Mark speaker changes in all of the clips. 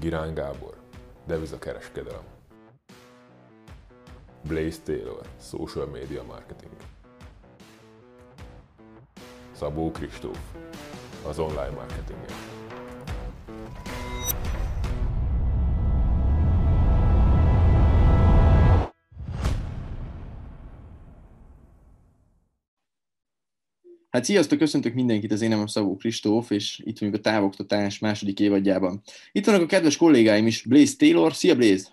Speaker 1: Girán Gábor, devizakereskedelem. Blaze Taylor, social media marketing. Szabó Kristóf, az online marketingért.
Speaker 2: Hát sziasztok, köszöntök mindenkit, az én nevem Szabó Kristóf, és itt vagyunk a távoktatás második évadjában. Itt vannak a kedves kollégáim is, Blaze Taylor, szia Blaze!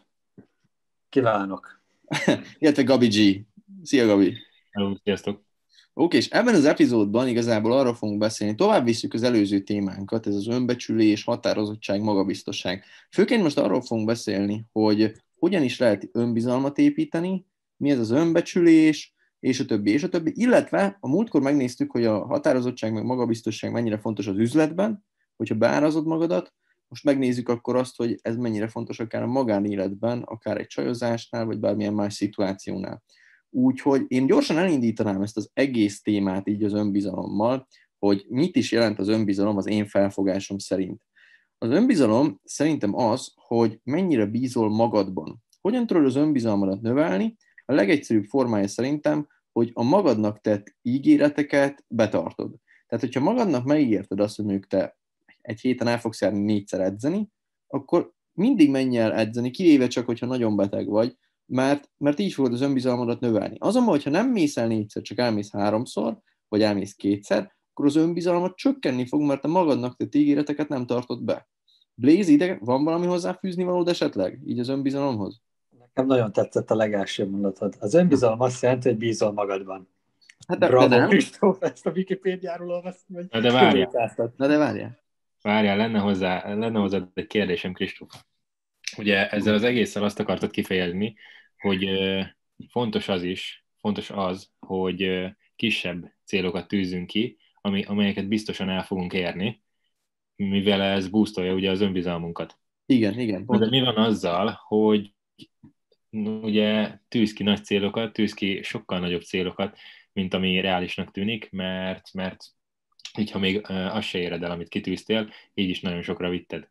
Speaker 3: Kívánok!
Speaker 2: Illetve Gabi G. Szia Gabi!
Speaker 4: Hello, sziasztok!
Speaker 2: Oké, és ebben az epizódban igazából arról fogunk beszélni, tovább visszük az előző témánkat, ez az önbecsülés, határozottság, magabiztosság. Főként most arról fogunk beszélni, hogy hogyan is lehet önbizalmat építeni, mi ez az önbecsülés, és a többi, és a többi. Illetve a múltkor megnéztük, hogy a határozottság meg magabiztosság mennyire fontos az üzletben, hogyha beárazod magadat, most megnézzük akkor azt, hogy ez mennyire fontos akár a magánéletben, akár egy csajozásnál, vagy bármilyen más szituációnál. Úgyhogy én gyorsan elindítanám ezt az egész témát így az önbizalommal, hogy mit is jelent az önbizalom az én felfogásom szerint. Az önbizalom szerintem az, hogy mennyire bízol magadban. Hogyan tudod az önbizalmadat növelni? A legegyszerűbb formája szerintem, hogy a magadnak tett ígéreteket betartod. Tehát, hogyha magadnak megígérted azt, hogy mondjuk te egy héten el fogsz járni négyszer edzeni, akkor mindig menj el edzeni, kivéve csak, hogyha nagyon beteg vagy, mert, mert így fogod az önbizalmadat növelni. Azonban, hogyha nem mész el négyszer, csak elmész háromszor, vagy elmész kétszer, akkor az önbizalmat csökkenni fog, mert a magadnak tett ígéreteket nem tartod be. Blaze, ide van valami hozzáfűzni valód esetleg, így az önbizalomhoz?
Speaker 3: Nekem nagyon tetszett a legelső mondatod. Az önbizalom azt jelenti, hogy bízol magadban.
Speaker 2: Hát
Speaker 3: de, Bravo,
Speaker 2: de nem.
Speaker 3: Kristóf, ezt a Wikipédiáról olvastam, hogy
Speaker 4: Na de várjál.
Speaker 2: Na de várjál.
Speaker 4: Várjál, lenne hozzá, lenne hozzá egy kérdésem, Kristóf. Ugye ezzel az egésszel azt akartad kifejezni, hogy fontos az is, fontos az, hogy kisebb célokat tűzünk ki, ami, amelyeket biztosan el fogunk érni, mivel ez boostolja ugye az önbizalmunkat.
Speaker 2: Igen, igen.
Speaker 4: Na
Speaker 2: Pont.
Speaker 4: De mi van azzal, hogy ugye tűz ki nagy célokat, tűz ki sokkal nagyobb célokat, mint ami reálisnak tűnik, mert, mert így, ha még azt se éred el, amit kitűztél, így is nagyon sokra vitted.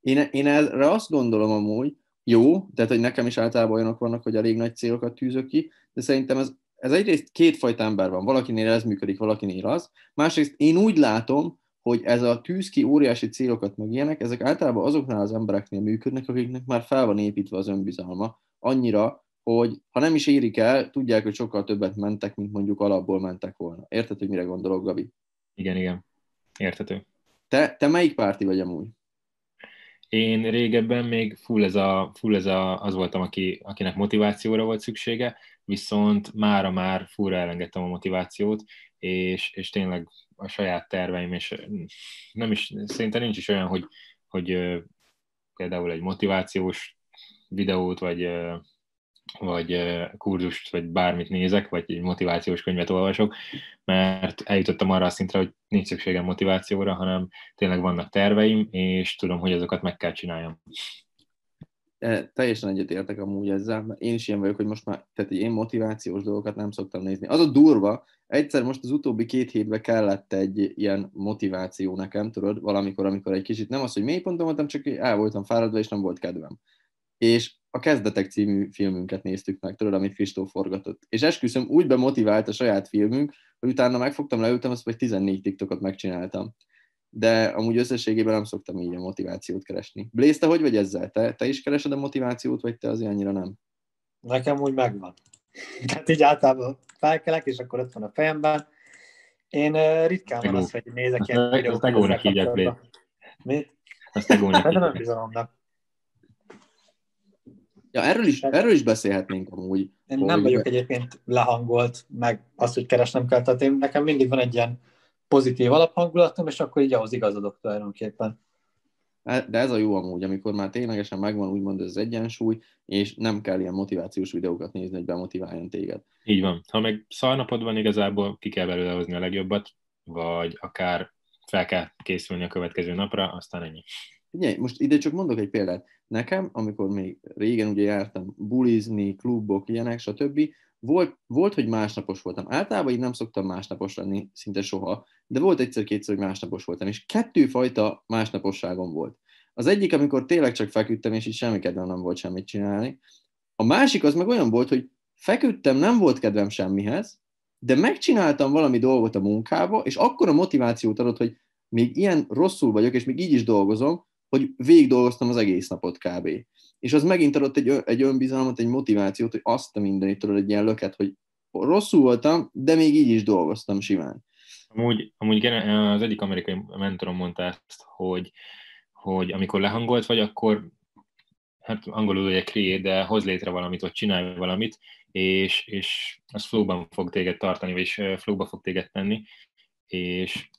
Speaker 2: Én, én erre azt gondolom amúgy, jó, tehát hogy nekem is általában olyanok vannak, hogy elég nagy célokat tűzök ki, de szerintem ez, ez egyrészt kétfajta ember van, valakinél ez működik, valakinél az. Másrészt én úgy látom, hogy ez a tűz ki óriási célokat meg ilyenek, ezek általában azoknál az embereknél működnek, akiknek már fel van építve az önbizalma, annyira, hogy ha nem is érik el, tudják, hogy sokkal többet mentek, mint mondjuk alapból mentek volna. Érted, hogy mire gondolok, Gabi?
Speaker 4: Igen, igen. Értető.
Speaker 2: Te, te melyik párti vagy amúgy?
Speaker 4: Én régebben még full, ez a, full ez a, az voltam, aki, akinek motivációra volt szüksége, viszont mára már fullra elengedtem a motivációt, és, és tényleg a saját terveim, és nem is, szerintem nincs is olyan, hogy, hogy például egy motivációs videót, vagy, vagy kurzust, vagy bármit nézek, vagy egy motivációs könyvet olvasok, mert eljutottam arra a szintre, hogy nincs szükségem motivációra, hanem tényleg vannak terveim, és tudom, hogy azokat meg kell csináljam.
Speaker 2: E, teljesen egyetértek amúgy ezzel, mert én is ilyen vagyok, hogy most már, tehát én motivációs dolgokat nem szoktam nézni. Az a durva, egyszer most az utóbbi két hétben kellett egy ilyen motiváció nekem, tudod, valamikor, amikor egy kicsit nem az, hogy mélyponton voltam, csak el voltam fáradva, és nem volt kedvem. És a Kezdetek című filmünket néztük meg, tudod, amit Kristóf forgatott. És esküszöm, úgy bemotivált a saját filmünk, hogy utána megfogtam, leültem, azt vagy 14 TikTokot megcsináltam. De amúgy összességében nem szoktam így a motivációt keresni. Blaze, te hogy vagy ezzel? Te, te is keresed a motivációt, vagy te azért annyira nem?
Speaker 3: Nekem úgy megvan. Tehát így általában felkelek, és akkor ott van a fejemben. Én ritkán van az, hogy nézek ilyen
Speaker 4: te-
Speaker 3: videókat.
Speaker 4: azt tegónak
Speaker 3: ezzel
Speaker 4: hívják.
Speaker 3: Mit?
Speaker 4: Azt tegónak
Speaker 3: Hát de nem
Speaker 4: hívják.
Speaker 3: bizalomnak.
Speaker 2: Ja, erről is, erről is beszélhetnénk amúgy.
Speaker 3: Én
Speaker 2: Hogy-
Speaker 3: nem vagyok egyébként lehangolt, meg azt, hogy keresnem kell. Tehát én, nekem mindig van egy ilyen pozitív alaphangulatom, és akkor így ahhoz igazodok tulajdonképpen.
Speaker 2: Hát, De ez a jó amúgy, amikor már ténylegesen megvan úgymond ez az egyensúly, és nem kell ilyen motivációs videókat nézni, hogy bemotiváljon téged.
Speaker 4: Így van. Ha meg szarnapod van igazából, ki kell belőle hozni a legjobbat, vagy akár fel kell készülni a következő napra, aztán ennyi.
Speaker 2: Figyelj, most ide csak mondok egy példát. Nekem, amikor még régen ugye jártam bulizni, klubok, ilyenek, stb., volt, volt, hogy másnapos voltam. Általában így nem szoktam másnapos lenni, szinte soha, de volt egyszer-kétszer, hogy másnapos voltam, és kettőfajta másnaposságom volt. Az egyik, amikor tényleg csak feküdtem, és így semmi kedvem nem volt semmit csinálni. A másik az meg olyan volt, hogy feküdtem, nem volt kedvem semmihez, de megcsináltam valami dolgot a munkába, és akkor a motivációt adott, hogy még ilyen rosszul vagyok, és még így is dolgozom, hogy végig dolgoztam az egész napot kb. És az megint adott egy, egy önbizalmat, egy motivációt, hogy azt a mindenit tudod, egy ilyen löket, hogy rosszul voltam, de még így is dolgoztam simán.
Speaker 4: Amúgy, amúgy az egyik amerikai mentorom mondta ezt, hogy, hogy amikor lehangolt vagy, akkor hát angolul ugye create, de hoz létre valamit, vagy csinálj valamit, és, és az flowban fog téged tartani, és flowba fog téged tenni, és,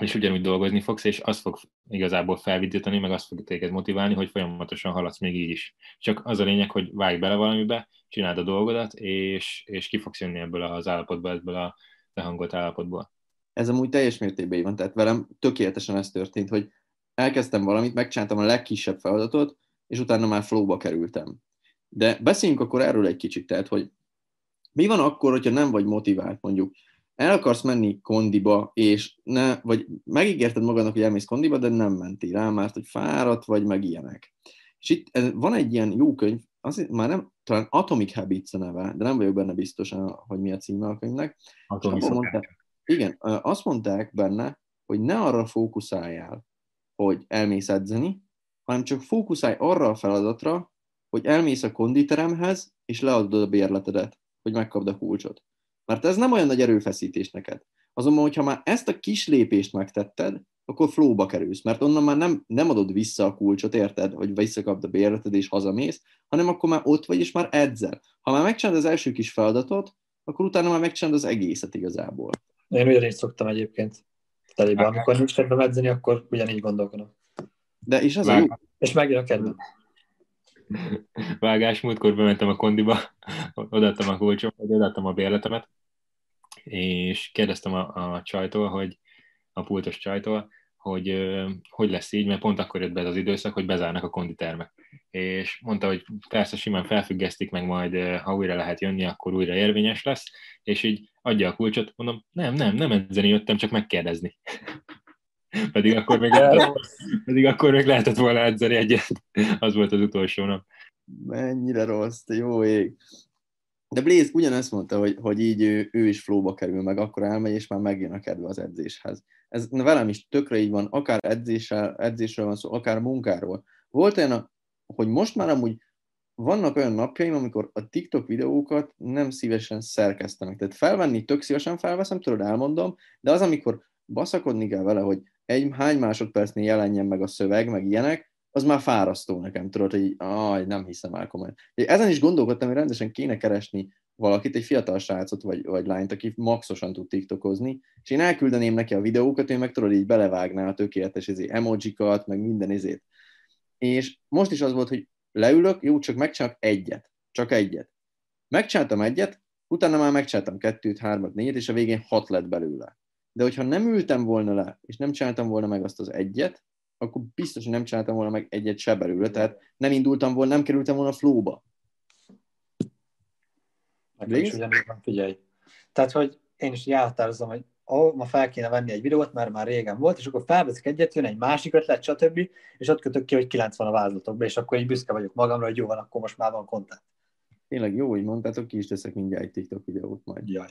Speaker 4: és ugyanúgy dolgozni fogsz, és az fog igazából felvidítani, meg azt fog téged motiválni, hogy folyamatosan haladsz még így is. Csak az a lényeg, hogy vágj bele valamibe, csináld a dolgodat, és, és ki fogsz jönni ebből az állapotból, ebből a lehangolt állapotból.
Speaker 2: Ez amúgy teljes mértékben van, tehát velem tökéletesen ez történt, hogy elkezdtem valamit, megcsináltam a legkisebb feladatot, és utána már flowba kerültem. De beszéljünk akkor erről egy kicsit, tehát, hogy mi van akkor, hogyha nem vagy motivált, mondjuk el akarsz menni kondiba, és ne, vagy megígérted magadnak, hogy elmész kondiba, de nem mentél rá, mert hogy fáradt vagy, meg ilyenek. És itt ez, van egy ilyen jó könyv, az, már nem, talán Atomic Habits a neve, de nem vagyok benne biztos, hogy mi a címe a könyvnek. mondták, igen, azt mondták benne, hogy ne arra fókuszáljál, hogy elmész edzeni, hanem csak fókuszálj arra a feladatra, hogy elmész a konditeremhez, és leadod a bérletedet, hogy megkapd a kulcsot. Mert ez nem olyan nagy erőfeszítés neked. Azonban, hogyha már ezt a kis lépést megtetted, akkor flóba kerülsz, mert onnan már nem, nem adod vissza a kulcsot, érted, hogy visszakapd a bérleted és hazamész, hanem akkor már ott vagy, és már edzel. Ha már megcsinálod az első kis feladatot, akkor utána már megcsinálod az egészet igazából.
Speaker 3: Én ugyanígy szoktam egyébként. Telébe. Amikor nincs kedvem edzeni, akkor ugyanígy gondolkodom.
Speaker 2: De és az Vág... a jó.
Speaker 3: És megjön a kedvem.
Speaker 4: Vágás, múltkor bementem a kondiba, odaadtam a kulcsom, vagy odaadtam a bérletemet, és kérdeztem a, a csajtól, hogy a pultos csajtól, hogy hogy lesz így, mert pont akkor jött be ez az időszak, hogy bezárnak a konditermek. És mondta, hogy persze simán felfüggesztik, meg majd ha újra lehet jönni, akkor újra érvényes lesz, és így adja a kulcsot, mondom, nem, nem, nem edzeni jöttem, csak megkérdezni. pedig, akkor még lehetett, pedig akkor még lehetett volna edzeni egyet. Az volt az utolsó nap.
Speaker 2: Mennyire rossz, jó ég. De Blaze ugyanezt mondta, hogy, hogy így ő, ő is flóba kerül, meg akkor elmegy, és már megjön a kedve az edzéshez. Ez velem is tökre így van, akár edzéssel, edzésről van szó, akár munkáról. Volt olyan, hogy most már amúgy vannak olyan napjaim, amikor a TikTok videókat nem szívesen szerkesztenek. Tehát felvenni tök szívesen felveszem, tudod, elmondom, de az, amikor baszakodni kell vele, hogy egy hány másodpercnél jelenjen meg a szöveg, meg ilyenek, az már fárasztó nekem, tudod, hogy aj, nem hiszem el komolyan. Ezen is gondolkodtam, hogy rendesen kéne keresni valakit, egy fiatal srácot vagy, vagy lányt, aki maxosan tud tiktokozni, és én elküldeném neki a videókat, ő meg tudod, így belevágná a tökéletes izé, emojikat, meg minden izét. És most is az volt, hogy leülök, jó, csak megcsinálok egyet. Csak egyet. Megcsináltam egyet, utána már megcsináltam kettőt, hármat, négyet, és a végén hat lett belőle. De hogyha nem ültem volna le, és nem csináltam volna meg azt az egyet, akkor biztos, hogy nem csináltam volna meg egyet se belőle, tehát nem indultam volna, nem kerültem volna a flóba.
Speaker 3: figyelj. Tehát, hogy én is elhatározom, hogy ó, ma fel kéne venni egy videót, mert már régen volt, és akkor felveszik egyet, jön egy másik ötlet, stb., és ott kötök ki, hogy 90 a vázlatokba, és akkor így büszke vagyok magamra, hogy jó van, akkor most már van kontent.
Speaker 2: Tényleg jó, hogy mondtátok, ki is teszek mindjárt egy TikTok videót majd.
Speaker 3: Jaj.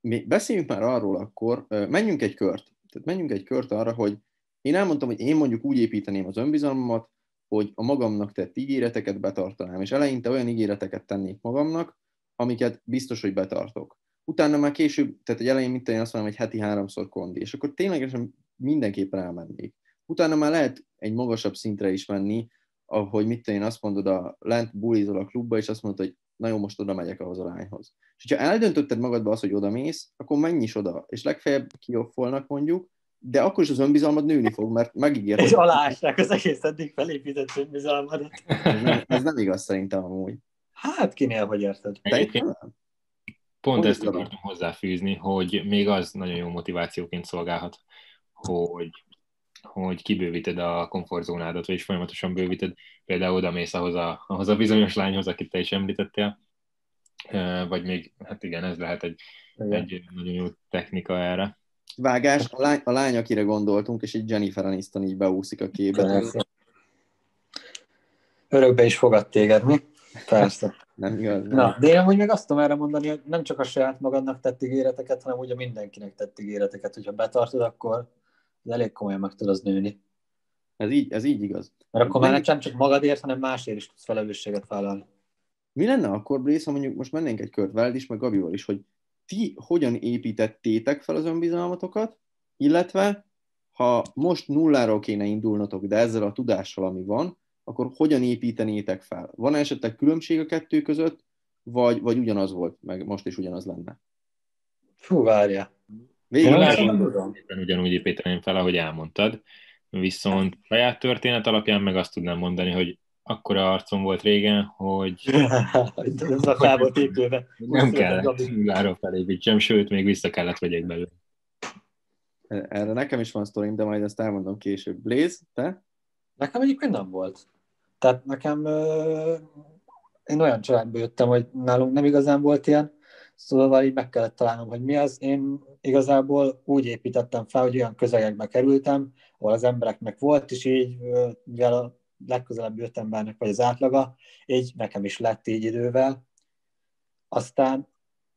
Speaker 2: Mi beszéljünk már arról akkor, menjünk egy kört. Tehát menjünk egy kört arra, hogy én elmondtam, hogy én mondjuk úgy építeném az önbizalmamat, hogy a magamnak tett ígéreteket betartanám, és eleinte olyan ígéreteket tennék magamnak, amiket biztos, hogy betartok. Utána már később, tehát egy elején mint én azt mondom, hogy heti háromszor kondi, és akkor ténylegesen mindenképpen elmennék. Utána már lehet egy magasabb szintre is menni, ahogy mit én azt mondod, a lent bulizol a klubba, és azt mondod, hogy na jó, most oda megyek ahhoz a lányhoz. És hogyha eldöntötted magadba azt, hogy oda mész, akkor menj is oda, és legfeljebb kioffolnak mondjuk, de akkor is az önbizalmad nőni fog, mert megígérted.
Speaker 3: És aláásták az egész eddig felépített önbizalmadat.
Speaker 2: Ez nem, ez nem igaz szerintem amúgy.
Speaker 3: Hát kinél, hogy érted?
Speaker 4: Pont ezt akartam hozzáfűzni, hogy még az nagyon jó motivációként szolgálhat, hogy, hogy kibővíted a komfortzónádat, és folyamatosan bővíted. Például oda mész ahhoz a, ahhoz a bizonyos lányhoz, akit te is említettél, vagy még, hát igen, ez lehet egy, egy nagyon jó technika erre
Speaker 2: vágás, a lány, a lány, akire gondoltunk, és egy Jennifer Aniston így beúszik a képbe.
Speaker 3: Örökbe is fogad téged, mi? Persze.
Speaker 2: Nem igaz? Nem.
Speaker 3: Na, de én amúgy meg azt tudom erre mondani, hogy nem csak a saját magadnak tett ígéreteket, hanem ugye mindenkinek tett ígéreteket. Hogyha betartod, akkor elég komolyan meg tudod nőni.
Speaker 2: Ez így, ez így igaz.
Speaker 3: Mert akkor már nem csak magadért, hanem másért is tudsz felelősséget vállalni.
Speaker 2: Mi lenne akkor, Blaze, ha mondjuk most mennénk egy kört veled is, meg Gabival is, hogy ti hogyan építettétek fel az önbizalmatokat, illetve ha most nulláról kéne indulnotok, de ezzel a tudással, ami van, akkor hogyan építenétek fel? Van esetleg különbség a kettő között, vagy, vagy ugyanaz volt, meg most is ugyanaz lenne?
Speaker 3: Fú, várja.
Speaker 2: Végül.
Speaker 4: Éppen ugyanúgy építeném fel, ahogy elmondtad, viszont saját történet alapján meg azt tudnám mondani, hogy akkora arcom volt régen, hogy
Speaker 3: Ez a volt épülve.
Speaker 4: nem kellett nulláról felépítsem, sőt, még vissza kellett vegyek belőle.
Speaker 2: Erre nekem is van sztorim, de majd ezt elmondom később. Blaze, te?
Speaker 3: Nekem egyébként nem volt. Tehát nekem ö, én olyan családból jöttem, hogy nálunk nem igazán volt ilyen, szóval így meg kellett találnom, hogy mi az. Én igazából úgy építettem fel, hogy olyan közegekbe kerültem, ahol az embereknek volt, és így, mivel legközelebb jött embernek vagy az átlaga, így nekem is lett így idővel. Aztán,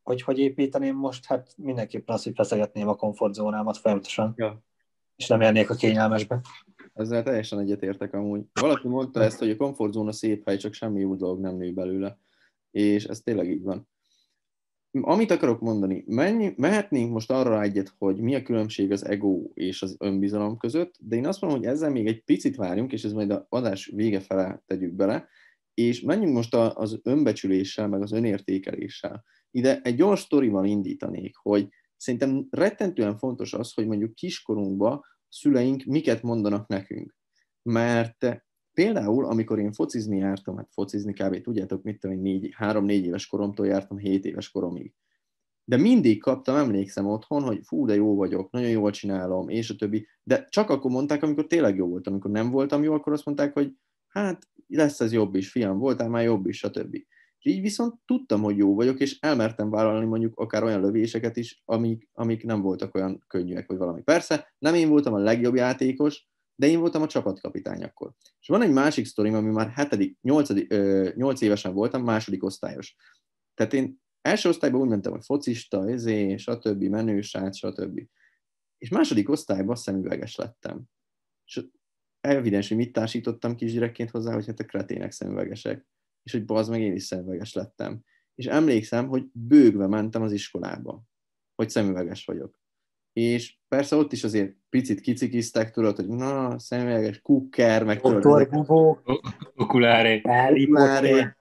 Speaker 3: hogy hogy építeném most, hát mindenképpen az, hogy feszegetném a komfortzónámat folyamatosan,
Speaker 2: Ja.
Speaker 3: és nem élnék a kényelmesbe.
Speaker 2: Ezzel teljesen egyetértek amúgy. Valaki mondta ezt, hogy a komfortzóna szép hely, csak semmi új dolog nem nő belőle. És ez tényleg így van. Amit akarok mondani, menj, mehetnénk most arra egyet, hogy mi a különbség az ego és az önbizalom között, de én azt mondom, hogy ezzel még egy picit várjunk, és ez majd a adás vége fele tegyük bele, és menjünk most a- az önbecsüléssel, meg az önértékeléssel. Ide egy gyors sztorival indítanék, hogy szerintem rettentően fontos az, hogy mondjuk kiskorunkban szüleink miket mondanak nekünk. Mert például, amikor én focizni jártam, hát focizni kb. tudjátok, mit tudom én, négy, három-négy éves koromtól jártam, hét éves koromig. De mindig kaptam, emlékszem otthon, hogy fú, de jó vagyok, nagyon jól csinálom, és a többi. De csak akkor mondták, amikor tényleg jó voltam. Amikor nem voltam jó, akkor azt mondták, hogy hát lesz ez jobb is, fiam, voltál már jobb is, stb. És így viszont tudtam, hogy jó vagyok, és elmertem vállalni mondjuk akár olyan lövéseket is, amik, amik nem voltak olyan könnyűek, vagy valami. Persze, nem én voltam a legjobb játékos, de én voltam a csapatkapitány akkor. És van egy másik sztorim, ami már hetedik, nyolcadik, ö, nyolc évesen voltam, második osztályos. Tehát én első osztályban úgy mentem, hogy focista, ezé, stb., menősát, stb. És második osztályban szemüveges lettem. És evidens, hogy mit társítottam kisgyerekként hozzá, hogy hát a kretének szemüvegesek. És hogy bazd meg én is szemüveges lettem. És emlékszem, hogy bőgve mentem az iskolába, hogy szemüveges vagyok. És persze ott is azért picit kicikiztek, tudod, hogy na, szemüveges, kukker, meg tudod,
Speaker 3: Potter.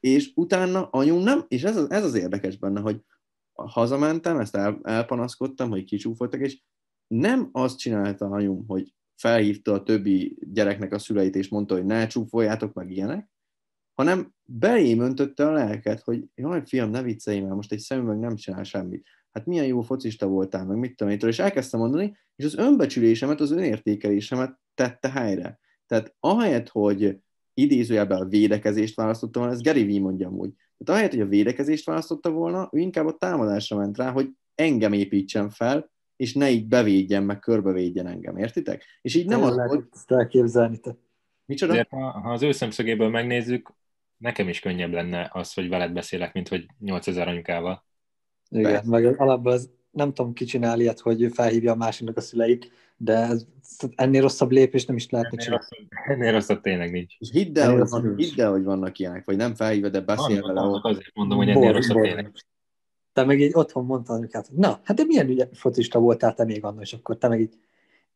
Speaker 2: és utána anyum nem, és ez az, ez az érdekes benne, hogy hazamentem, ezt el, elpanaszkodtam, hogy kicsúfoltak, és nem azt csinálta anyum, hogy felhívta a többi gyereknek a szüleit, és mondta, hogy ne csúfoljátok meg ilyenek, hanem belém öntötte a lelket, hogy jaj, fiam, ne viccelj már, most egy szemüveg nem csinál semmit. Hát milyen jó focista voltál, meg mit tudom én, és elkezdtem mondani, és az önbecsülésemet, az önértékelésemet tette helyre. Tehát ahelyett, hogy idézőjelben a védekezést választottam volna, ez Gary V mondja amúgy. Tehát ahelyett, hogy a védekezést választotta volna, ő inkább a támadásra ment rá, hogy engem építsen fel, és ne így bevédjen, meg körbevédjen engem, értitek? És így nem az
Speaker 3: Tényleg,
Speaker 2: volt,
Speaker 3: ezt elképzelni. Te.
Speaker 2: micsoda?
Speaker 4: De ha, ha az ő szemszögéből megnézzük, nekem is könnyebb lenne az, hogy veled beszélek, mint hogy 8000 anyukával.
Speaker 3: Igen,
Speaker 2: Persze.
Speaker 3: meg alapból ez, nem tudom, ki csinál ilyet, hogy ő felhívja a másiknak a szüleit, de ez, ennél rosszabb lépés nem is lehetne csinálni.
Speaker 4: rosszabb, ennél rosszabb tényleg nincs.
Speaker 2: És hidd el, hogy, van, hidd el, hogy vannak ilyenek, vagy nem felhívja, de beszél vele ott.
Speaker 4: azért mondom, hogy ennél
Speaker 3: Bor-
Speaker 4: rosszabb
Speaker 3: bor-
Speaker 4: tényleg.
Speaker 3: Te meg így otthon mondtad anyukát, hogy na, hát de milyen ügyes focista voltál te még annak, és akkor te meg így,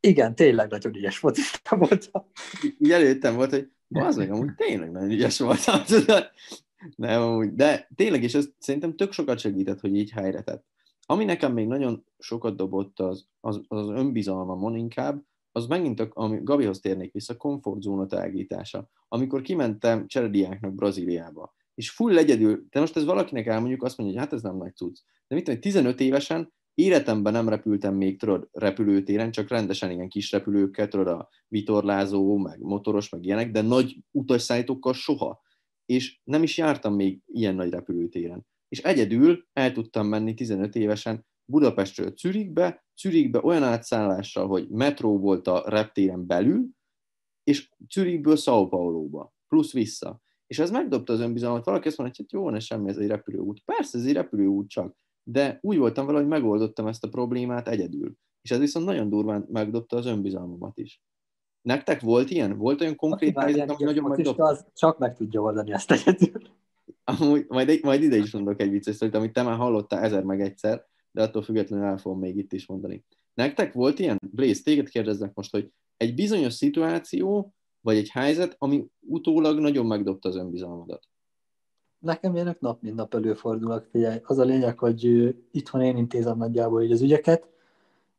Speaker 3: igen, tényleg nagyon ügyes focista voltál.
Speaker 2: Így előttem volt, hogy az meg amúgy tényleg nagyon ügyes voltam, Nem, de tényleg, és ez szerintem tök sokat segített, hogy így helyre tett. Ami nekem még nagyon sokat dobott az, az, az önbizalmamon inkább, az megint, a, ami Gabihoz térnék vissza, komfortzóna tágítása. Amikor kimentem cserediáknak Brazíliába, és full egyedül, de most ez valakinek elmondjuk, azt mondja, hogy hát ez nem nagy cucc. De mit tudom, 15 évesen életemben nem repültem még, tudod, repülőtéren, csak rendesen ilyen kis repülőkkel, tudod, a vitorlázó, meg motoros, meg ilyenek, de nagy utasszállítókkal soha. És nem is jártam még ilyen nagy repülőtéren. És egyedül el tudtam menni 15 évesen Budapestről Zürichbe, Zürichbe olyan átszállással, hogy metró volt a reptéren belül, és Zürichből Sao Paulo-ba, plusz vissza. És ez megdobta az önbizalmat. Valaki azt mondja, hogy hát jó, ne semmi, ez egy repülőút. Persze, ez egy repülőút csak, de úgy voltam vele, hogy megoldottam ezt a problémát egyedül. És ez viszont nagyon durván megdobta az önbizalmamat is. Nektek volt ilyen? Volt olyan konkrét helyzet, ami nagyon megdobta?
Speaker 3: Az csak meg tudja oldani ezt egyedül.
Speaker 2: Amúgy, majd, majd ide is mondok egy vicces szót, amit te már hallottál ezer meg egyszer, de attól függetlenül el fogom még itt is mondani. Nektek volt ilyen? Blaze, téged kérdeznek most, hogy egy bizonyos szituáció, vagy egy helyzet, ami utólag nagyon megdobta az önbizalmadat?
Speaker 3: Nekem ilyenek nap mint nap előfordulnak, figyelj. Az a lényeg, hogy itthon én intézem nagyjából így az ügyeket,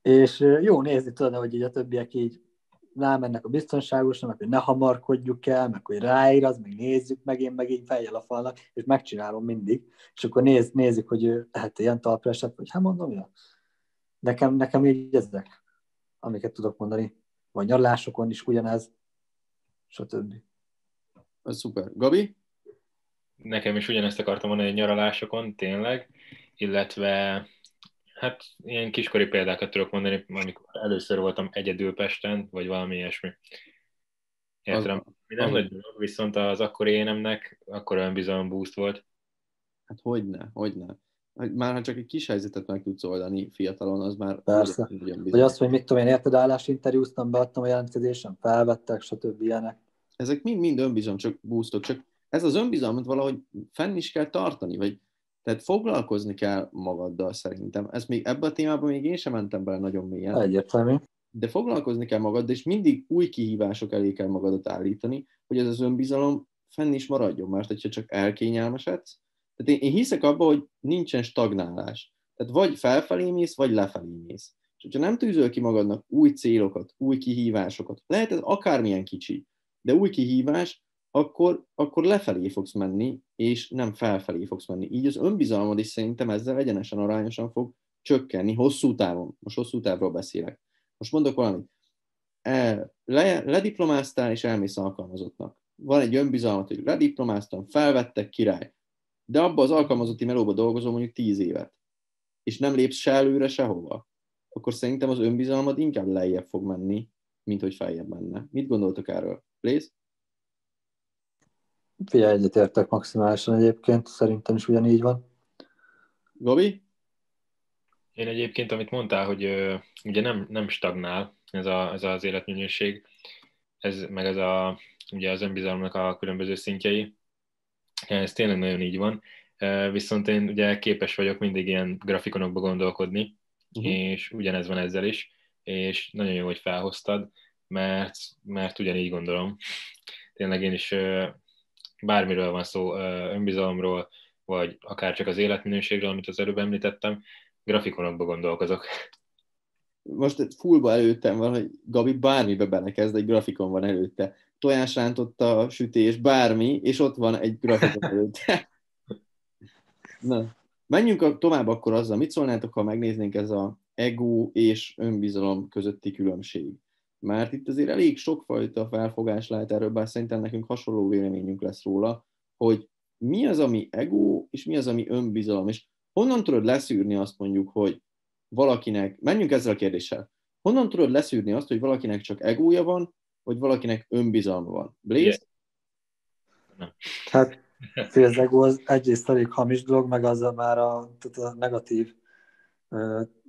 Speaker 3: és jó nézni tudod, hogy így a többiek így rámennek a biztonságosra, meg hogy ne hamarkodjuk el, meg hogy ráíraz, meg nézzük meg, én meg így fejjel a falnak, és megcsinálom mindig, és akkor néz, nézik, hogy ő lehet ilyen talpra esett, vagy hát mondom, ja. Nekem, nekem így ezek, amiket tudok mondani. Vagy nyaralásokon is ugyanez, stb.
Speaker 2: Ez szuper. Gabi?
Speaker 4: Nekem is ugyanezt akartam mondani, hogy nyaralásokon, tényleg, illetve hát ilyen kiskori példákat tudok mondani, amikor először voltam egyedül Pesten, vagy valami ilyesmi. Értem. Nem nagy dolog, viszont az akkori énemnek akkor olyan bizalom boost volt.
Speaker 2: Hát hogyne, hogyne. Már ha csak egy kis helyzetet meg tudsz oldani fiatalon, az már...
Speaker 3: Persze. Vagy azt, hogy mit tudom én, érted, állásinterjúztam, beadtam a jelentkezésem, felvettek, stb. ilyenek.
Speaker 2: Ezek mind-mind önbizalom, csak boostok, csak ez az önbizalmat valahogy fenn is kell tartani, vagy tehát foglalkozni kell magaddal szerintem. Ez még ebben a témában még én sem mentem bele nagyon mélyen.
Speaker 3: Egyértelmű.
Speaker 2: De foglalkozni kell magaddal, és mindig új kihívások elé kell magadat állítani, hogy ez az önbizalom fenn is maradjon, mert hogyha csak elkényelmesedsz, tehát én, én hiszek abba, hogy nincsen stagnálás. Tehát vagy felfelé mész, vagy lefelé mész. És hogyha nem tűzöl ki magadnak új célokat, új kihívásokat, lehet ez akármilyen kicsi, de új kihívás, akkor, akkor lefelé fogsz menni, és nem felfelé fogsz menni. Így az önbizalmad is szerintem ezzel egyenesen arányosan fog csökkenni hosszú távon. Most hosszú távról beszélek. Most mondok valamit. E, le, lediplomáztál, és elmész alkalmazottnak. Van egy önbizalmat, hogy lediplomáztam, felvettek, király. De abba az alkalmazotti melóba dolgozom mondjuk tíz évet, és nem lépsz se előre, sehova, akkor szerintem az önbizalmad inkább lejjebb fog menni, mint hogy feljebb menne. Mit gondoltok erről? Please?
Speaker 3: Figyelj, egyetértek maximálisan egyébként, szerintem is ugyanígy van.
Speaker 2: Gabi?
Speaker 4: Én egyébként, amit mondtál, hogy uh, ugye nem, nem stagnál ez, a, ez az életminőség, ez, meg ez a, ugye az önbizalomnak a különböző szintjei, ez tényleg nagyon így van, viszont én ugye képes vagyok mindig ilyen grafikonokba gondolkodni, uh-huh. és ugyanez van ezzel is, és nagyon jó, hogy felhoztad, mert, mert ugyanígy gondolom. Tényleg én is bármiről van szó, önbizalomról, vagy akár csak az életminőségről, amit az előbb említettem, grafikonokba gondolkozok.
Speaker 2: Most fullba előttem van, hogy Gabi bármibe belekezd, egy grafikon van előtte. Tojásrántotta, sütés, bármi, és ott van egy grafikon előtte. Na, menjünk a, tovább akkor azzal. Mit szólnátok, ha megnéznénk ez a ego és önbizalom közötti különbség? Mert itt azért elég sokfajta felfogás lehet erről, bár szerintem nekünk hasonló véleményünk lesz róla, hogy mi az, ami ego, és mi az, ami önbizalom, és honnan tudod leszűrni azt mondjuk, hogy valakinek, menjünk ezzel a kérdéssel, honnan tudod leszűrni azt, hogy valakinek csak egója van, vagy valakinek önbizalma van? Blaze?
Speaker 3: Yeah. Hát, az ego az egyrészt elég hamis dolog, meg az a már a, tehát a negatív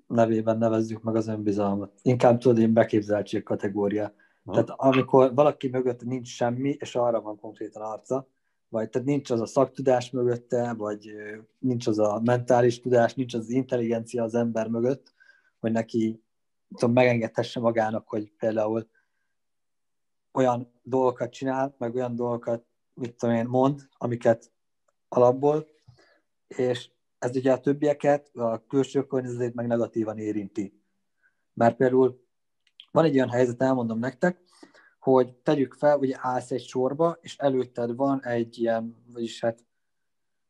Speaker 3: nevében nevezzük meg az önbizalmat. Inkább tudod, én beképzeltség kategória. Ha. Tehát amikor valaki mögött nincs semmi, és arra van konkrétan arca, vagy tehát nincs az a szaktudás mögötte, vagy nincs az a mentális tudás, nincs az, intelligencia az ember mögött, hogy neki tudom, megengedhesse magának, hogy például olyan dolgokat csinál, meg olyan dolgokat, mit tudom én, mond, amiket alapból, és ez ugye a többieket, a külső környezetét meg negatívan érinti. Mert például van egy olyan helyzet, elmondom nektek, hogy tegyük fel, hogy állsz egy sorba, és előtted van egy ilyen, vagyis hát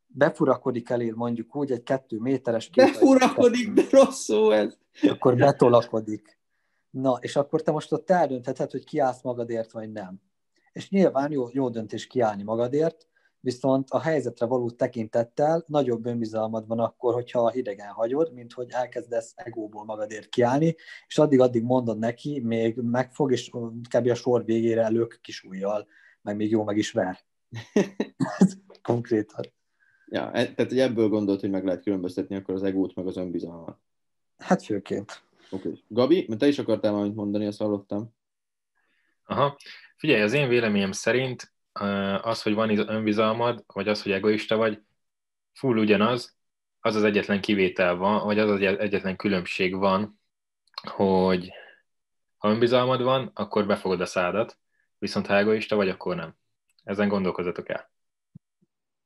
Speaker 3: befurakodik elér mondjuk úgy egy kettő méteres
Speaker 2: kép. Befurakodik, de rossz szó ez.
Speaker 3: Akkor betolakodik. Na, és akkor te most ott eldöntheted, hogy kiállsz magadért, vagy nem. És nyilván jó, jó döntés kiállni magadért, viszont a helyzetre való tekintettel nagyobb önbizalmad van akkor, hogyha hidegen hagyod, mint hogy elkezdesz egóból magadért kiállni, és addig-addig mondod neki, még megfog, és kb. a sor végére elők kis ujjal, meg még jó meg is ver. Konkrétan.
Speaker 2: Ja, e- tehát hogy ebből gondolt, hogy meg lehet különböztetni akkor az egót, meg az önbizalmat.
Speaker 3: Hát főként.
Speaker 2: Oké. Okay. Gabi, mert te is akartál valamit mondani, azt hallottam.
Speaker 4: Aha. Figyelj, az én véleményem szerint az, hogy van önbizalmad, vagy az, hogy egoista vagy, full ugyanaz, az az egyetlen kivétel van, vagy az az egyetlen különbség van, hogy ha önbizalmad van, akkor befogod a szádat, viszont ha egoista vagy, akkor nem. Ezen gondolkozatok el.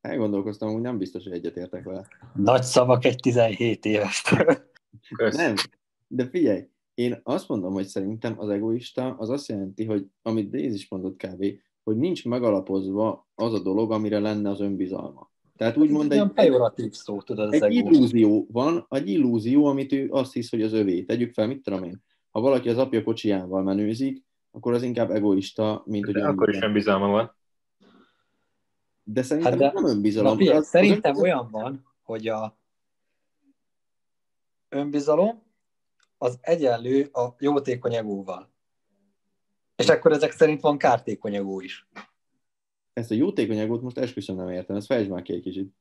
Speaker 2: Elgondolkoztam, hogy nem biztos, hogy egyetértek vele.
Speaker 3: Nagy szavak egy 17 éves.
Speaker 2: Nem, de figyelj, én azt mondom, hogy szerintem az egoista az azt jelenti, hogy amit Déz is mondott kb., hogy nincs megalapozva az a dolog, amire lenne az önbizalma. Tehát úgymond egy,
Speaker 3: pejoratív szó, tudod,
Speaker 2: az egy illúzió van, egy illúzió, amit ő azt hisz, hogy az övé. Tegyük fel, mit tudom én. Ha valaki az apja kocsijával menőzik, akkor az inkább egoista, mint hogy...
Speaker 4: De akkor is önbizalma van.
Speaker 2: De szerintem hát de, nem önbizalom. Na,
Speaker 3: figyelj, az, szerintem az olyan van, hogy a önbizalom az egyenlő a jótékony egóval. És akkor ezek szerint van kártékony egó is.
Speaker 2: Ezt a jótékony egót most esküszöm nem értem, ezt fejtsd már ki egy kicsit.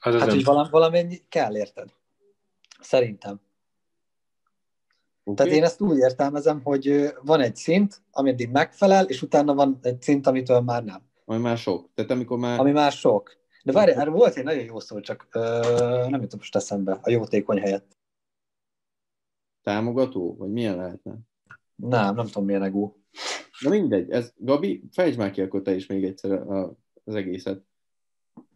Speaker 3: Az hát, hogy valam, valamennyi kell, érted? Szerintem. Okay. Tehát én ezt úgy értelmezem, hogy van egy szint, ami megfelel, és utána van egy szint, amitől már nem.
Speaker 2: Ami már sok. Tehát amikor már...
Speaker 3: Ami már sok. De várj, erről volt egy nagyon jó szó, csak ö, nem jutott most eszembe, a jótékony helyett.
Speaker 2: Támogató? Vagy milyen lehetne?
Speaker 3: Nem, nem tudom milyen egó.
Speaker 2: Na mindegy, ez, Gabi, fejtsd már ki akkor te is még egyszer a, az egészet.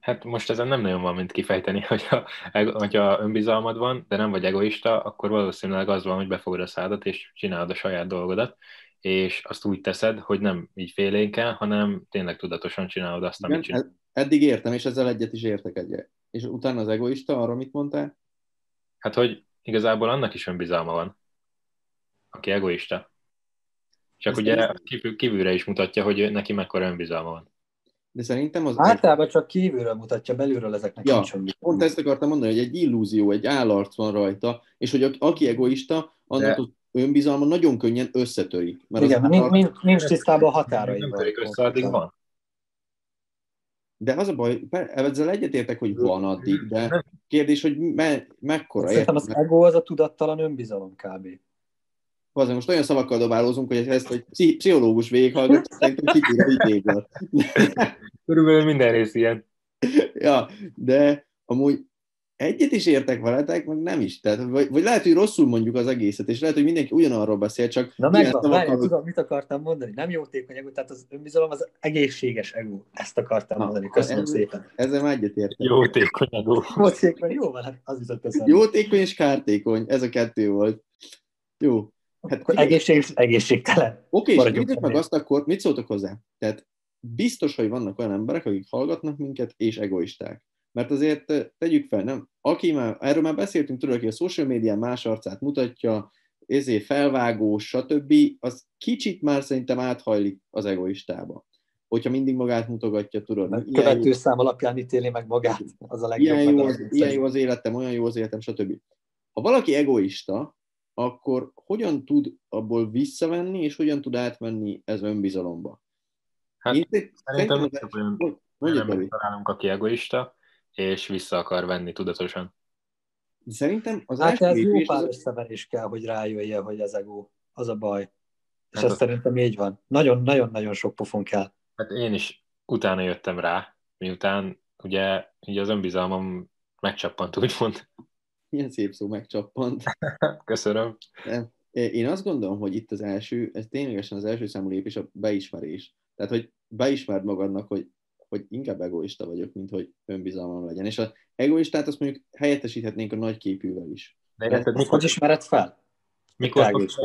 Speaker 4: Hát most ezen nem nagyon van, mint kifejteni, hogyha, hogyha önbizalmad van, de nem vagy egoista, akkor valószínűleg az van, hogy befogod a szádat, és csinálod a saját dolgodat, és azt úgy teszed, hogy nem így félénken, hanem tényleg tudatosan csinálod azt, amit csinálod.
Speaker 2: Eddig értem, és ezzel egyet is értek egyet. És utána az egoista, arra mit mondtál?
Speaker 4: Hát, hogy igazából annak is önbizalma van, aki egoista. Csak Ez ugye kívül, kívülre is mutatja, hogy neki mekkora önbizalma van.
Speaker 2: De szerintem az...
Speaker 3: Általában csak kívülről mutatja, belülről ezeknek
Speaker 2: ja, nincs önbizalma. Pont ezt akartam mondani, hogy egy illúzió, egy állarc van rajta, és hogy aki egoista, annak De... az önbizalma nagyon könnyen összetörik.
Speaker 3: Mert Igen, az nincs, nincs, nincs tisztában a határai.
Speaker 4: Nem törik össze, addig van.
Speaker 2: De az a baj, ezzel egyetértek, hogy van addig, de kérdés, hogy me, mekkora.
Speaker 3: Szerintem az ego az a tudattalan önbizalom kb.
Speaker 2: Azért most olyan szavakkal dobálózunk, hogy ezt egy pszichológus végighallgat, szerintem kitűr
Speaker 4: a Körülbelül minden rész ilyen.
Speaker 2: Ja, de amúgy egyet is értek veletek, meg nem is. Tehát, vagy, vagy lehet, hogy rosszul mondjuk az egészet, és lehet, hogy mindenki ugyanarról beszél, csak...
Speaker 3: Na megvan, várjál, tudom, mit akartam mondani. Nem jótékony ego, tehát az önbizalom az egészséges ego. Ezt akartam Na, mondani. Köszönöm ez, szépen.
Speaker 2: Ezzel már egyet értek.
Speaker 4: Jótékony ego.
Speaker 3: Jótékony, jó van, hát az jutott eszembe.
Speaker 2: Jótékony és kártékony, ez a kettő volt. Jó.
Speaker 3: Hát, egészséges, egészségtelen.
Speaker 2: Oké, és meg azt akkor, mit szóltok hozzá? Tehát biztos, hogy vannak olyan emberek, akik hallgatnak minket, és egoisták. Mert azért eh, tegyük fel, nem? Aki már, erről már beszéltünk, tudod, aki a social médián más arcát mutatja, ezért felvágó, stb., az kicsit már szerintem áthajlik az egoistába. Hogyha mindig magát mutogatja, tudod.
Speaker 3: Mert követő szám alapján ítéli meg magát, az a legjobb.
Speaker 2: Ilyen jó, az, ilyen jó az életem, olyan jó az életem, stb. Ha valaki egoista, akkor hogyan tud abból visszavenni, és hogyan tud átmenni ez önbizalomba?
Speaker 4: Hát Én szerintem nem olyan, olyan találunk, aki egoista, és vissza akar venni tudatosan.
Speaker 2: Szerintem az
Speaker 3: hát ez jó pár az... összeverés kell, hogy rájöjje, hogy ez ego. Az a baj. És hát ez szerintem így van. Nagyon-nagyon-nagyon sok pofon kell.
Speaker 4: Hát én is utána jöttem rá, miután ugye, ugye az önbizalmam megcsappant, úgymond.
Speaker 2: Milyen szép szó, megcsappant.
Speaker 4: Köszönöm.
Speaker 2: Nem. Én azt gondolom, hogy itt az első, ez ténylegesen az első számú lépés a beismerés. Tehát, hogy beismerd magadnak, hogy hogy inkább egoista vagyok, mint hogy önbizalmam legyen. És az egoistát azt mondjuk helyettesíthetnénk a nagy képűvel is.
Speaker 3: De érted, mikor hogy ismered fel?
Speaker 4: Mikor fogsz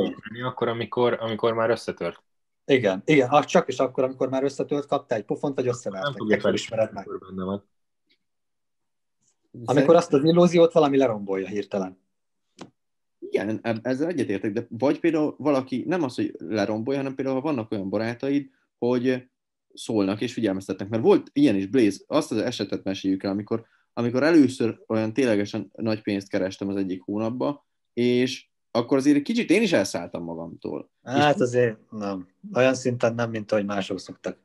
Speaker 4: akkor, amikor, amikor már összetört.
Speaker 3: Igen, igen, csak is akkor, amikor már összetört, kaptál egy pofont, vagy összevertek, nem akkor ismered meg. Benne van. Amikor azt az illúziót valami lerombolja hirtelen.
Speaker 2: Igen, ezzel egyetértek, de vagy például valaki, nem az, hogy lerombolja, hanem például ha vannak olyan barátaid, hogy szólnak és figyelmeztetnek. Mert volt ilyen is, Blaze, azt az esetet meséljük el, amikor, amikor először olyan ténylegesen nagy pénzt kerestem az egyik hónapba, és akkor azért egy kicsit én is elszálltam magamtól.
Speaker 3: Hát azért nem. Olyan szinten nem, mint ahogy mások szoktak.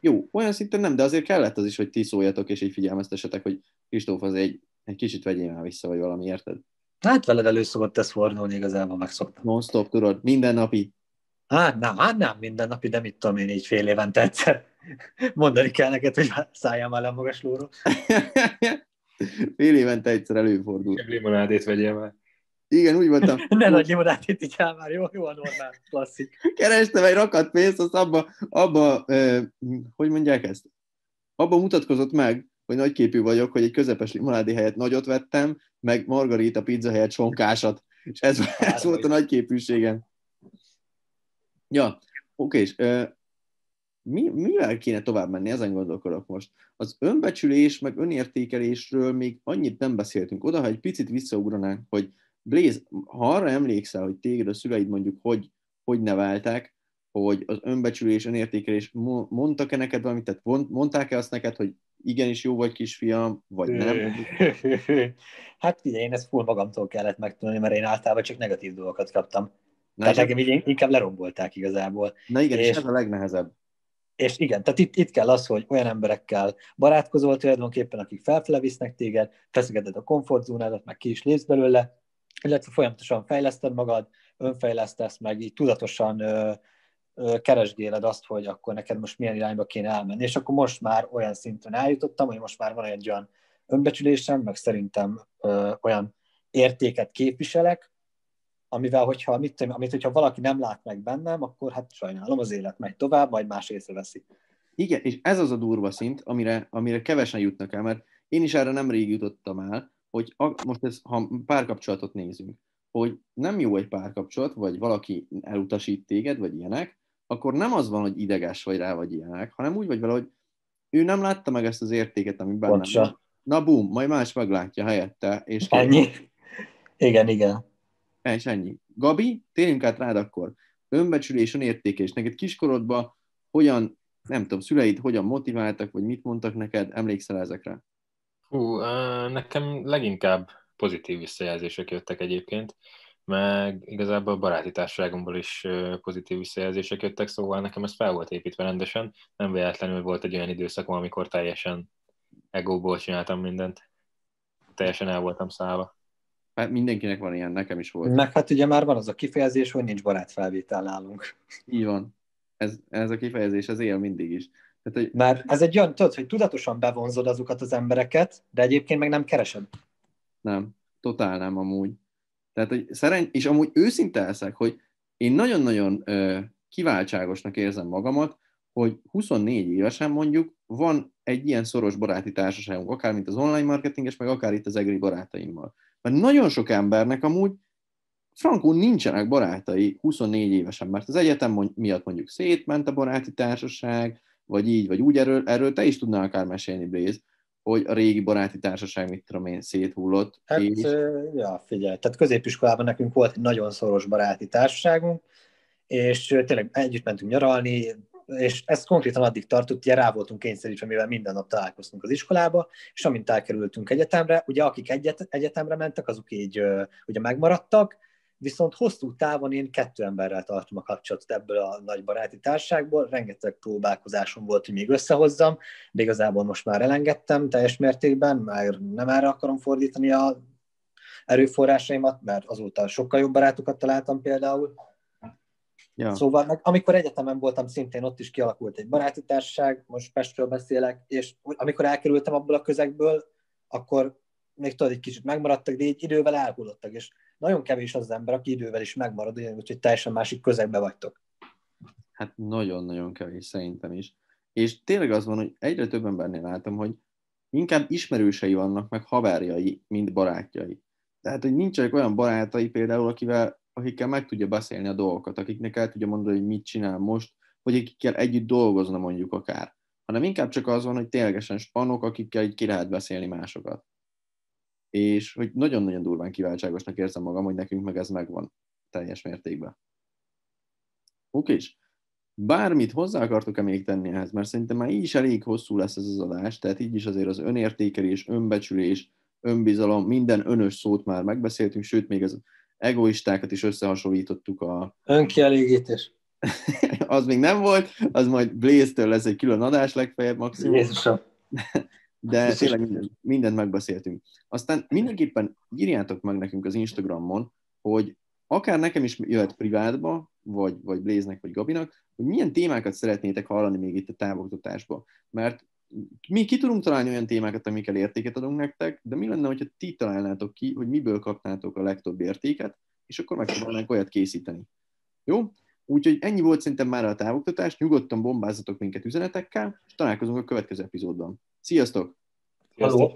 Speaker 2: Jó, olyan szinten nem, de azért kellett az is, hogy ti szóljatok, és így figyelmeztessetek, hogy Kristóf az egy, egy kicsit vegyél már vissza, vagy valami, érted?
Speaker 3: Hát veled elő szokott ez fordulni, igazából megszoktam.
Speaker 2: Non-stop, tudod, mindennapi.
Speaker 3: Hát nem, hát nem mindennapi, de mit tudom én, így fél évente egyszer mondani kell neked, hogy szálljál már le a magaslóról.
Speaker 2: fél évente egyszer előfordul.
Speaker 4: Limonádét vegyél már.
Speaker 2: Igen, úgy voltam.
Speaker 3: ne nagy limonádét így el már, jó, jó a normál, klasszik.
Speaker 2: Kerestem egy rakat pénzt, azt abba, abba eh, hogy mondják ezt? Abba mutatkozott meg, hogy nagyképű vagyok, hogy egy közepes limonádé helyett nagyot vettem, meg margarita pizza helyett sonkásat. És ez, ez volt a nagyképűségem. Ja, oké, és mi, mivel kéne tovább menni, ezen gondolkodok most. Az önbecsülés, meg önértékelésről még annyit nem beszéltünk. Oda, ha egy picit visszaugranánk, hogy Blaze, ha arra emlékszel, hogy téged a szüleid mondjuk hogy, hogy neveltek, hogy az önbecsülés, önértékelés, mondtak-e neked valamit, tehát mondták-e azt neked, hogy igenis jó vagy kisfiam, vagy nem?
Speaker 3: hát ugye én ezt full magamtól kellett megtanulni, mert én általában csak negatív dolgokat kaptam. Na tehát engem így inkább lerombolták igazából.
Speaker 2: Na igen, és, és ez a legnehezebb.
Speaker 3: És igen, tehát itt, itt kell az, hogy olyan emberekkel barátkozol tulajdonképpen, akik felfele visznek téged, feszegeted a komfortzónádat, meg ki is lépsz belőle, illetve folyamatosan fejleszted magad, önfejlesztesz, meg így tudatosan ö, keresgéled azt, hogy akkor neked most milyen irányba kéne elmenni. És akkor most már olyan szinten eljutottam, hogy most már van egy olyan önbecsülésem, meg szerintem ö, olyan értéket képviselek, amivel, hogyha, mit, amit, hogyha valaki nem lát meg bennem, akkor hát sajnálom, az élet megy tovább, majd más észreveszi.
Speaker 2: Igen, és ez az a durva szint, amire, amire kevesen jutnak el, mert én is erre nem rég jutottam el, hogy a, most ez, ha párkapcsolatot nézünk, hogy nem jó egy párkapcsolat, vagy valaki elutasít téged, vagy ilyenek, akkor nem az van, hogy ideges vagy rá, vagy ilyenek, hanem úgy vagy vele, hogy ő nem látta meg ezt az értéket, ami bennem van. Na bum, majd más meglátja helyette. És
Speaker 3: ennyi. Igen, igen.
Speaker 2: És ennyi. Gabi, térjünk át rád akkor. Önbecsülés, önértékés. Neked kiskorodban hogyan, nem tudom, szüleid hogyan motiváltak, vagy mit mondtak neked, emlékszel ezekre?
Speaker 4: Hú, nekem leginkább pozitív visszajelzések jöttek egyébként, meg igazából a baráti társaságomból is pozitív visszajelzések jöttek, szóval nekem ez fel volt építve rendesen, nem véletlenül volt egy olyan időszakom, amikor teljesen egóból csináltam mindent. Teljesen el voltam szállva.
Speaker 2: Hát mindenkinek van ilyen, nekem is volt.
Speaker 3: Meg hát ugye már van az a kifejezés, hogy nincs barátfelvétel nálunk.
Speaker 2: Így van. Ez, ez a kifejezés, ez él mindig is.
Speaker 3: Tehát, hogy... Mert ez egy olyan, tudod, hogy tudatosan bevonzod azokat az embereket, de egyébként meg nem keresed.
Speaker 2: Nem, totál nem amúgy. Tehát, hogy szeren... és amúgy őszinte leszek, hogy én nagyon-nagyon ö, kiváltságosnak érzem magamat, hogy 24 évesen mondjuk van egy ilyen szoros baráti társaságunk, akár mint az online marketinges, meg akár itt az egri barátaimmal. Mert nagyon sok embernek amúgy frankul nincsenek barátai 24 évesen, mert az egyetem miatt mondjuk szétment a baráti társaság, vagy így, vagy úgy, erről, erről te is tudnál akár mesélni, Blaze, hogy a régi baráti társaság, mit tudom én, széthullott.
Speaker 3: Hát, és... ja, figyelj, tehát középiskolában nekünk volt egy nagyon szoros baráti társaságunk, és tényleg együtt mentünk nyaralni, és ez konkrétan addig tartott, ugye rá voltunk kényszerítve, mivel minden nap találkoztunk az iskolába, és amint elkerültünk egyetemre, ugye akik egyet, egyetemre mentek, azok így ugye megmaradtak, viszont hosszú távon én kettő emberrel tartom a kapcsolatot ebből a nagy baráti társágból, rengeteg próbálkozásom volt, hogy még összehozzam, de igazából most már elengedtem teljes mértékben, mert nem erre akarom fordítani a erőforrásaimat, mert azóta sokkal jobb barátokat találtam például. Ja. Szóval meg, amikor egyetemen voltam, szintén ott is kialakult egy baráti társaság, most Pestről beszélek, és amikor elkerültem abból a közegből, akkor még tudod, egy kicsit megmaradtak, de így idővel elhullottak, és nagyon kevés az, ember, aki idővel is megmarad, úgyhogy teljesen másik közegbe vagytok.
Speaker 2: Hát nagyon-nagyon kevés szerintem is. És tényleg az van, hogy egyre több embernél látom, hogy inkább ismerősei vannak, meg haverjai, mint barátjai. Tehát, hogy nincsenek olyan barátai például, akivel, akikkel meg tudja beszélni a dolgokat, akiknek el tudja mondani, hogy mit csinál most, vagy akikkel együtt dolgozna mondjuk akár. Hanem inkább csak az van, hogy ténylegesen spanok, akikkel így ki lehet beszélni másokat és hogy nagyon-nagyon durván kiváltságosnak érzem magam, hogy nekünk meg ez megvan teljes mértékben. Oké, és bármit hozzá akartok-e még tenni ehhez, mert szerintem már így is elég hosszú lesz ez az adás, tehát így is azért az önértékelés, önbecsülés, önbizalom, minden önös szót már megbeszéltünk, sőt, még az egoistákat is összehasonlítottuk a...
Speaker 3: Önkielégítés.
Speaker 2: az még nem volt, az majd Blaze-től lesz egy külön adás legfeljebb maximum.
Speaker 3: Jézusom.
Speaker 2: De tényleg mindent, mindent megbeszéltünk. Aztán mindenképpen írjátok meg nekünk az Instagramon, hogy akár nekem is jöhet privátba, vagy, vagy Blaze-nek, vagy Gabinak, hogy milyen témákat szeretnétek hallani még itt a távoktatásba. Mert mi ki tudunk találni olyan témákat, amikkel értéket adunk nektek, de mi lenne, hogyha ti találnátok ki, hogy miből kapnátok a legtöbb értéket, és akkor megpróbálnánk olyat készíteni. Jó? Úgyhogy ennyi volt szerintem már a távoktatás, nyugodtan bombázzatok minket üzenetekkel, és találkozunk a következő epizódban. Sziasztok!
Speaker 3: Hello.